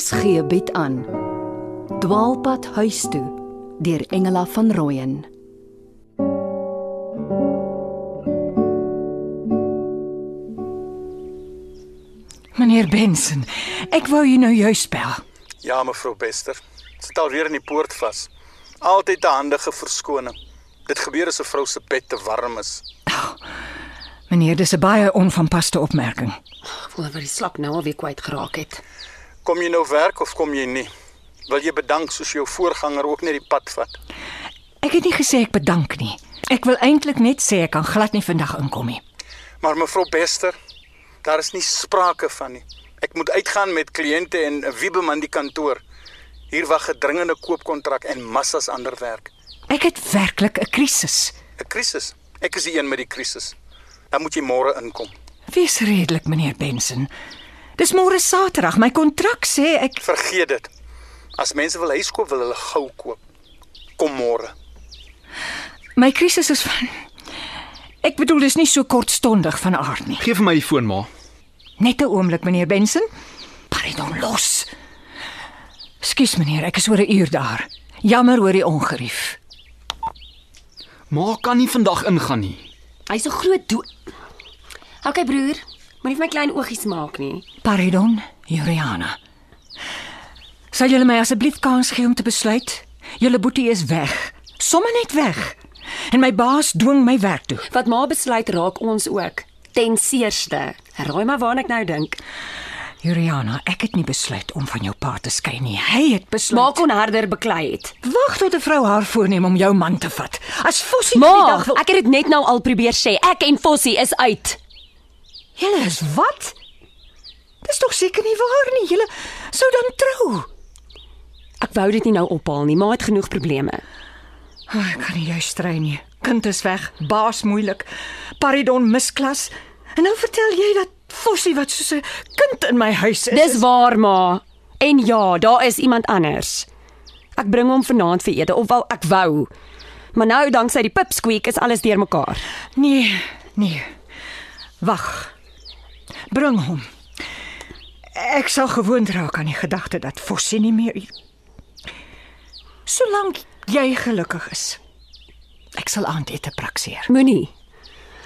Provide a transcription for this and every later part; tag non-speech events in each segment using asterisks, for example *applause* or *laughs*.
RSG bied aan Dwaalpad huis toe deur Engela van Rooyen Meneer Benson, ek wou u nou juis bel. Ja, mevrou Bester. Sit alweer in die poort vas. Altyd 'n handige verskoning. Dit gebeur as 'n vrou se bed te warm is. Meneer, dis 'n baie onvanpaste opmerking. Voel wat die slap nou alweer kwyt geraak het. Kom jy nou werk of kom jy nie? Wil jy bedank soos jou voorganger ook net die pad vat? Ek het nie gesê ek bedank nie. Ek wil eintlik net sê ek kan glad nie vandag inkom nie. Maar mevrou Bester, daar is nie sprake van nie. Ek moet uitgaan met kliënte en Wiebeman die kantoor. Hier wag 'n dringende koopkontrak en massas ander werk. Ek het werklik 'n krisis. 'n Krisis. Ek is die een met die krisis. Dan moet jy môre inkom. Wees redelik, meneer Benson. Dis môre Saterdag. My kontrak sê ek Vergeet dit. As mense wil huis koop, wil hulle gou koop. Kom môre. my krisis is van Ek bedoel dis nie so kortstondig van aard nie. Geef vir my die foon maar. Net 'n oomblik, meneer Benson. Pardon, los. Skus meneer, ek is oor 'n uur daar. Jammer oor die ongerief. Ma kan nie vandag ingaan nie. Hy's 'n groot do OK broer, moenie vir my klein oogies maak nie. Pardon, Juliana. Sal julle my asseblief kans gee om te besluit? Julle boetie is weg. Somme net weg. En my baas dwing my werk toe. Wat ma besluit raak ons ook. Ten seerste. Raai maar waarna ek nou dink. Juliana, ek het nie besluit om van jou pa te skei nie. Hy het besluit. Ma kon harder beklei het. Wag tot 'n vrou haar voorneem om jou man te vat. As Fossie die dag wil ek het dit net nou al probeer sê. Ek en Fossie is uit. Julle is wat? Dis tog seker nie waar nie. Julle sou dan trou. Ek wou dit nie nou ophaal nie. Ma het genoeg probleme. Oh, ek kan nie jy stry nie. Kind is weg, baas moeilik. Paridon misklas. En nou vertel jy dat Fossie wat soos 'n kind in my huis is. Dis waar, ma. En ja, daar is iemand anders. Ek bring hom vanaand vir ete of wel ek wou. Maar nou danksy die pipsqueak is alles deurmekaar. Nee, nee. Wag. Bring hom. Ek sal gewoond raak aan die gedagte dat Fossie nie meer hier. Solank jy gelukkig is. Ek sal aandete prakseer. Moenie.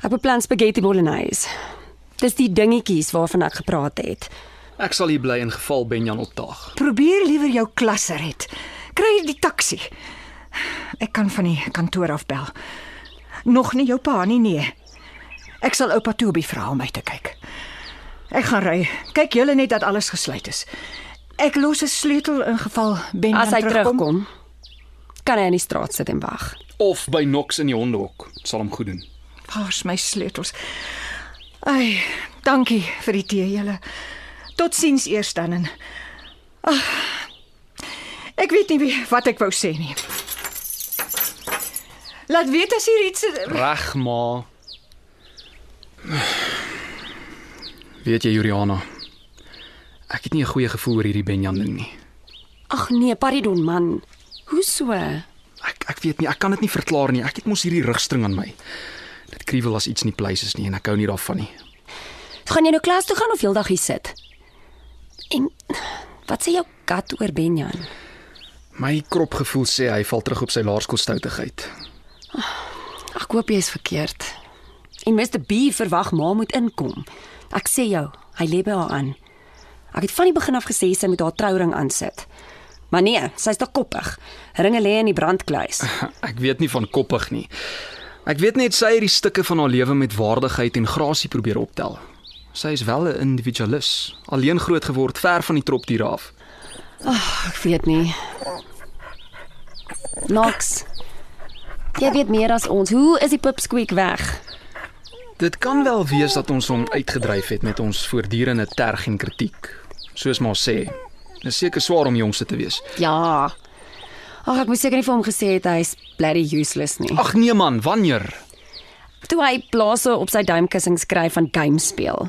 Ek beplan spaghetti bolognese. Dis die dingetjies waarvan ek gepraat het. Ek sal hier bly in geval Benjan opdaag. Probeer liewer jou klasse red. Kry die taxi. Ek kan van die kantoor af bel. Nog nie jou pa nie, nee. Ek sal oupa Toby vra om my te kyk. Ek gaan ry. Kyk julle net dat alles gesluit is. Ek los 'n sleutel in geval Benjan As hy terugkom. terugkom, kan hy in die straat sit en wag. Of by Knox in die hondehok. Dit sal hom goed doen. Waar's my sleutels? Ai, dankie vir die tee julle. Totsiens eers dan en Ag. Ek weet nie wie- wat ek wou sê nie. Laat weet as hier iets Reg, ma. Weet jy, Juliana, ek het nie 'n goeie gevoel oor hierdie Benjan ding nie. Ag nee, pardon man. Hoe so? Ek ek weet nie, ek kan dit nie verklaar nie. Ek het mos hierdie rugstring aan my. Dit kriewel as iets nie pleis is nie en ek hou nie daarvan nie. Gaan jy nou klas toe gaan of heeldag hier sit? En wat sê jou kat oor Benjan? My kropgevoel sê hy val terug op sy laerskoolstoutigheid. Ek hoop jy is verkeerd. En Mr B verwag ma moet inkom. Ek sê jou, hy lê by haar aan. Ek het van die begin af gesê sy moet haar trouring aansit. Maar nee, sy's te koppig. Ringe lê in die brandkluis. *laughs* Ek weet nie van koppig nie. Ek weet net sy het die stukke van haar lewe met waardigheid en grasie probeer optel. Sy is wel 'n individualis, alleen groot geword ver van die tropdiere af. Ek weet nie. Nox. Jy weet meer as ons. Hoe is die pipsqueak weg? Dit kan wel wees dat ons hom uitgedryf het met ons voortdurende terg en kritiek. Soos maar sê. Dis seker swaar om jongste te wees. Ja. Ag, ek moes seker nie vir hom gesê het hy's bloody useless nie. Ag nee man, wanneer? Toe hy blaase op sy duimkussing skryf van game speel.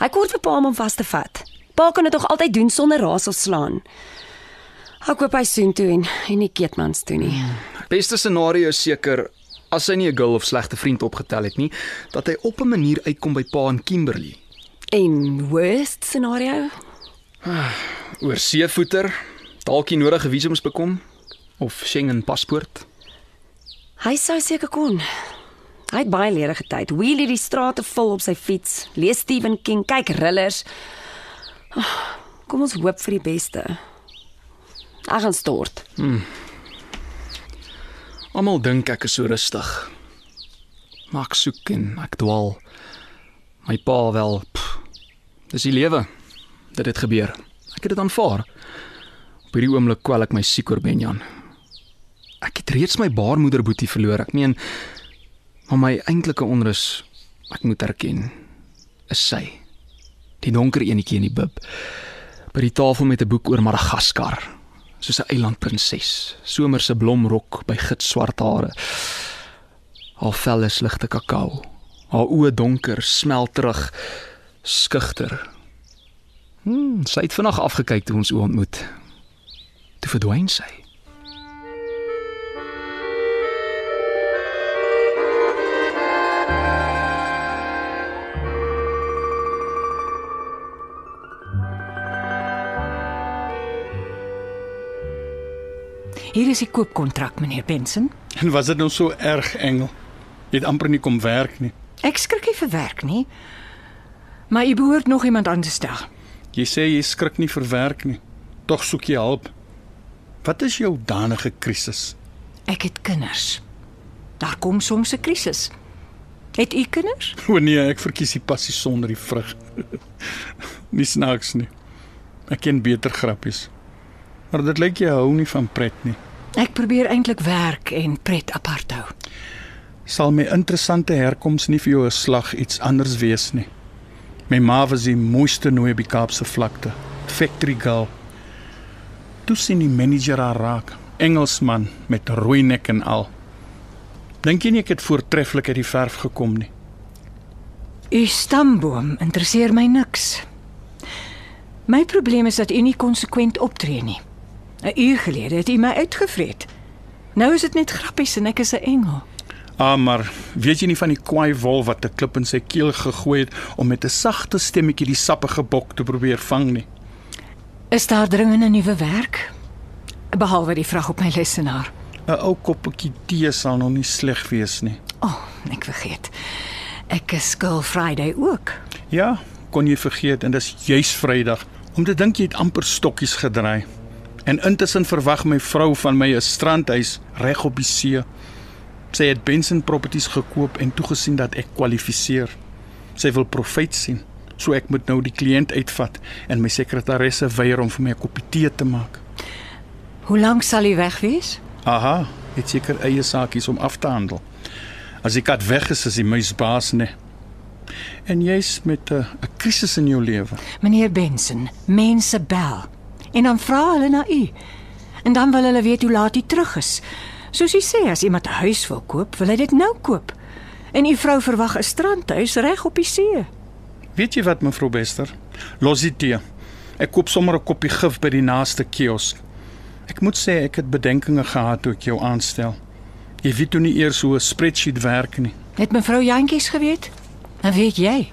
Hy kort vir pa om hom vas te vat. Pa kan dit tog altyd doen sonder raas of slaan. Ek hoop hy soen toe en en nie keetmans toe nie. Beste scenario seker as hy nie 'n girl of slegte vriend opgetel het nie, dat hy op 'n manier uitkom by pa en Kimberley. En worst scenario? *sighs* Oor seevoeter, dalk die nodige visums bekom of Schengen paspoort. Hy sou seker kon. Hy het baie ledige tyd. Wheelie die strate vol op sy fiets, lees Stephen King, kyk thrillers. Oh, kom ons hoop vir die beste. Ek gaan stort. Almal dink ek is so rustig. Maar ek soek en ek dwaal. My pa wel. Pff, dis die lewe. Dit het gebeur. Ek het dit aanvaar. Op hierdie oomblik kwel ek my siek oor Benjan. Ek het reeds my baarmoeder Boetie verloor. Ek meen maar my eintlike onrus, ek moet erken, is sy. Die donker enetjie in die bib. By die tafel met 'n boek oor Madagaskar soos 'n eilandprinses, somerse blomrok by gitswart hare. Haar vel is ligte kakao. Haar oë donker, smelterig, skugter. Hmm, sy het vanaand afgekyk toe ons oë ontmoet. Toe verdwyn sy. Hier is die koopkontrak, meneer Benson. En was dit nou so erg, Engel? Jy het amper nie kom werk nie. Ek skrik nie vir werk nie. Maar u behoort nog iemand aan te stel. Jy sê jy skrik nie vir werk nie. Tog soek jy hulp. Wat is jou danige krisis? Ek het kinders. Daar kom soms 'n krisis. Het u kinders? *laughs* O nee, ek verkies die passie sonder die vrug. *laughs* nie snaaks nie. Ek ken beter grappies. Maar dit lyk jy hou nie van pret nie. Ek probeer eintlik werk en pret apart hou. Sal my interessante herkoms nie vir jou 'n slag iets anders wees nie. My ma was die mooiste nooi op die Kaapse vlakte. Factory girl. Toe sien die manager haar raak. Engelsman met rooi nek en al. Dink jy nie ek het voortreffelik uit die verf gekom nie? U stamboom interesseer my niks. My probleem is dat u nie konsekwent optree nie. 'n Uur gelede het u my uitgevreet. Nou is dit net grappies en ek is 'n engel. Ah, maar weet jy nie van die kwaai wolf wat 'n klip in sy keel gegooi het om met 'n sagte stemmetjie die sappige bok te probeer vang nie? Is daar dringende nuwe werk? Behalwe die vraag op my lesenaar. 'n Ou koppeltjie tee sal nog nie sleg wees nie. O, oh, ek vergeet. Ek is Girl Friday ook. Ja, kon jy vergeet en dis juis Vrydag. Om te dink jy het amper stokkies gedraai. En intussen verwag my vrou van my 'n strandhuis reg op die see. Sy het Benson Properties gekoop en toegesien dat ek kwalifiseer. Sy wil profit sien. So ek moet nou die kliënt uitvat en my sekretaresse weier om vir my 'n koppie tee te maak. Hoe lank sal u weg wees? Aha, het seker eie saakies om af te handel. As die kat weg is, is die muis baas, nee. En jy's met 'n 'n krisis in jou lewe. Meneer Benson, mense bel en dan vra hulle na u. En dan wil hulle weet hoe laat u terug is. Soos u sê, as iemand 'n huis wil koop, wil hy dit nou koop. En u vrou verwag 'n strandhuis reg op die see. Weet jy wat mevrou Bester? Los dit tee. Ek koop sommer 'n koppie gif by die naaste kiosk. Ek moet sê ek het bedenkinge gehad toe ek jou aanstel. Jy weet toe nie eers hoe 'n spreadsheet werk nie. Het mevrou Jantjies geweet? En weet jy?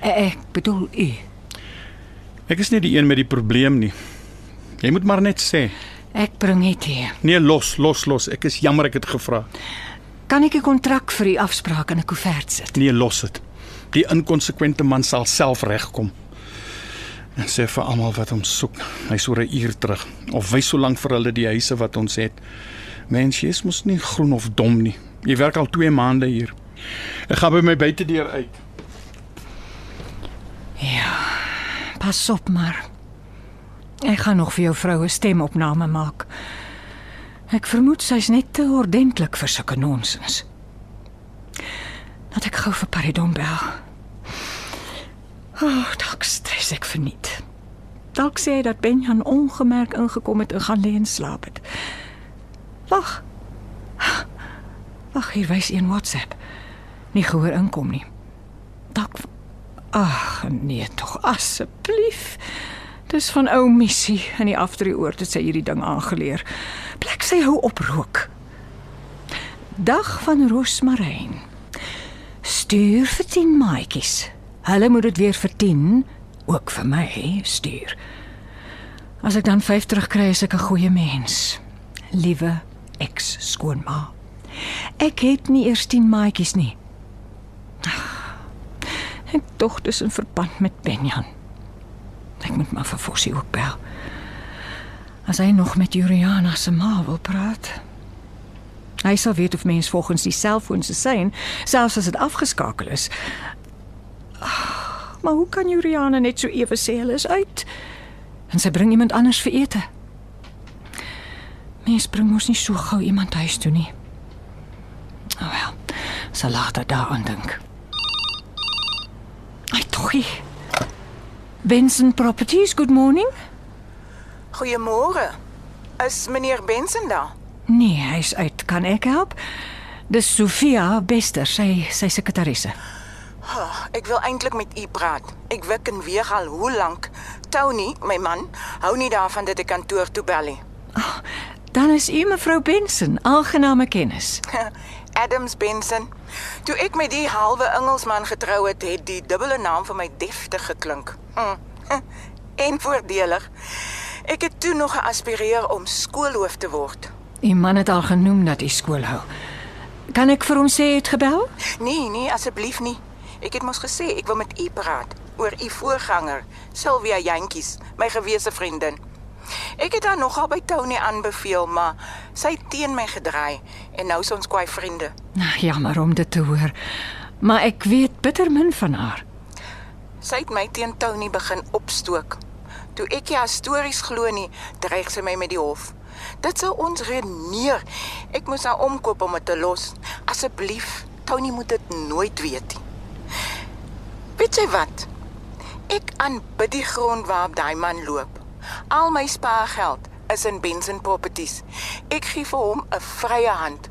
Eh, Ek bedoel u. Ek is nie die een met die probleem nie. Jy moet maar net sê. Ek bring dit tee. Nee, los, los, los. Ek is jammer ek het gevra. Kan ek 'n kontrak vir u afspraak in 'n koevert sit? Nee, los dit. Die inkonsekwente man sal self regkom. En sê vir almal wat hom soek, hy's oor 'n uur terug of wys so lank vir hulle die huise wat ons het. Mens, jy's mos nie groen of dom nie. Jy werk al 2 maande hier. Ek gaan by my buitedeur uit. Pas op maar. Ek gaan nog vir jou vroue stemopname maak. Ek vermoed sy's net te ordentlik vir sulke nonsens. Dat ek gou vir Paridon bel. O, oh, dalk stres ek verniet. Dalk sê hy dat Benjan ongemerk ingekom het en gaan lê en slaap het. Wag. Wag, hier wys een WhatsApp. Nie gehoor inkom nie. Dalk Ag, nee tog asseblief. Dis van ou Missie in die aftreeoord het sy hierdie ding aangeleer. Plek sy hou op rook. Dag van Roosmaryn. Stuur vir 10 maatjies. Hulle moet dit weer vir 10 ook vir my stuur. As ek dan 5 terugkry, is ek 'n goeie mens. Liewe ex-skoonma. Ek het nie eers 10 maatjies nie. Ek dog dis in verband met Benjan. Ek moet maar vir Fossie ook bel. As hy nog met Juliana se ma wil praat. Hy sal weet of mens volgens die selfoon se sein, selfs as dit afgeskakel is. Ag, Maar hoe kan Juliana net so ewe sê hulle is uit? En sy bring iemand anders vir ete. Mens bring mos nie so gou iemand huis toe nie. Oh wel, sal later daaraan dink. Ai togie. Benson Properties, good morning. Goeiemôre. Is meneer Benson daar? Nee, hy's uit. Kan ek help? Dis Sofia Bester, sy sy sekretarisse. Oh, ek wil eintlik met u praat. Ek wik en weeg al hoe lank. Tony, my man, hou nie daarvan dat ek kantoor toe bel nie. Dan is u mevrou Benson, aangename kennis. *laughs* Adams Benson. Toe ek met die halwe Engelsman getrou het, het die dubbele naam vir my deftig geklink. Hm. *laughs* En voordelig. Ek het toe nog geaspireer om skoolhoof te word. U man het al genoem dat hy skool hou. Kan ek vir hom sê hy het gebel? Nee, nee, asseblief nie. Ek het mos gesê ek wil met u praat oor u voorganger, Sylvia Jantjies, my gewese vriendin. Ek het haar nogal by Tony aanbeveel, maar sy het teen my gedraai en nou is ons kwai vriende. Nou, jammer om dit te hoor. Maar ek weet bitter min van haar. Sy het my teen Tony begin opstook. Toe ek haar stories glo nie, dreig sy my met die hof. Dit sou ons redeneer. Ek moes haar omkoop om dit te los. Asseblief, Tony moet dit nooit weet nie. Weet jy wat? Ek aanbid die grond waarop daai man loop. Al my spaargeld is in Benson Properties. Ek gee vir hom 'n vrye hand.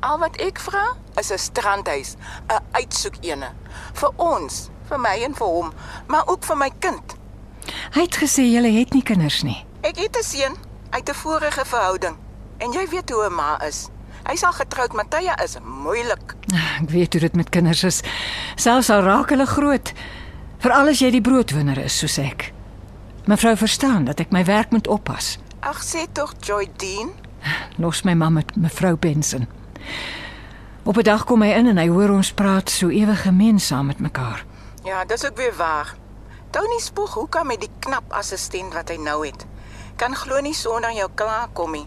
Al wat ek vra is 'n strandhuis, 'n uitsoekene vir ons, vir my en vir hom, maar ook vir my kind. Hy het gesê julle het nie kinders nie. Ek het 'n seun uit 'n vorige verhouding en jy weet hoe 'n ma is. Hy's al getroud, Matthya is moeilik. Ek weet hoe dit met kinders is. Selfs al raak hulle groot, veral as jy die broodwinner is soos ek. Mevrou verstaan dat ek my werk moet oppas. Ag sê tog Joy Dean, Los my ma met mevrou Benson. Op 'n dag kom hy in en hy hoor ons praat so ewig gemeensaam met mekaar. Ja, dis ook weer waar. Tony spog hoe kan met die knap assistent wat hy nou het. Kan glo nie sonder jou klaarkom nie.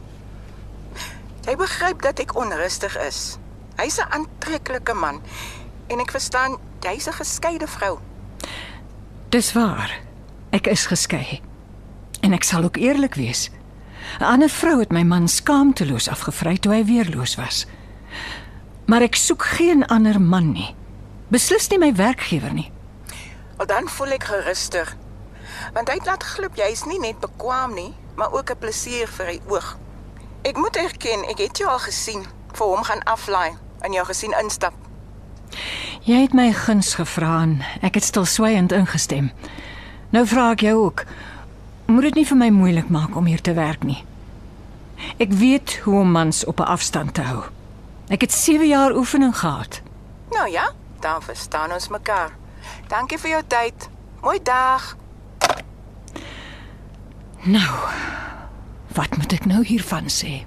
Hy begryp dat ek onrustig is. Hy's 'n aantreklike man en ek verstaan jy's 'n geskeide vrou. Dis waar. Ek is geskei. En ek sal ook eerlik wees. 'n Ander vrou het my man skaamteloos afgevry toe hy weerloos was. Maar ek soek geen ander man nie. Beslis nie my werkgewer nie. Al dan voel ek geruster. Want hy laat glip jy's nie net bekwam nie, maar ook 'n plesier vir die oog. Ek moet erken, ek het jou al gesien vir hom gaan aflaai en jou gesien instap. Jy het my guns gevra en ek het stilswygend ingestem. Nou vra ek jou ook. Moet dit nie vir my moeilik maak om hier te werk nie. Ek weet hoe om mans op 'n afstand te hou. Ek het 7 jaar oefening gehad. Nou ja, dan verstaan ons mekaar. Dankie vir jou tyd. Mooi dag. Nou, wat moet ek nou hiervan sê?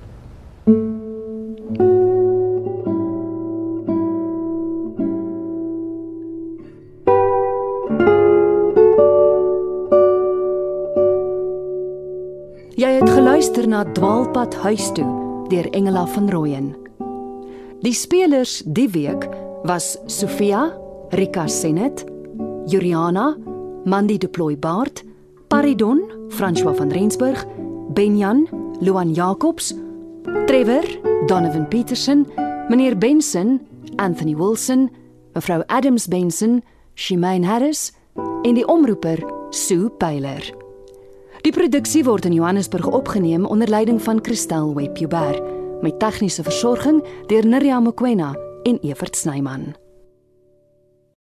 Na Dwaalpad huis toe deur Engela van Rooyen. Die spelers die week was Sofia, Rika Senet, Juliana, Mandy de Plooi Baard, Paridon, François van Rensburg, Benjan, Luan Jacobs, Trevor, Donovan Petersen, meneer Benson, Anthony Wilson, mevrou Adams Benson, Shimane Harris en die omroeper Sue Pyler. Die produksie word in Johannesburg opgeneem onder leiding van Christel Webber met tegniese versorging deur Nirja Mkwena en Evert Snyman.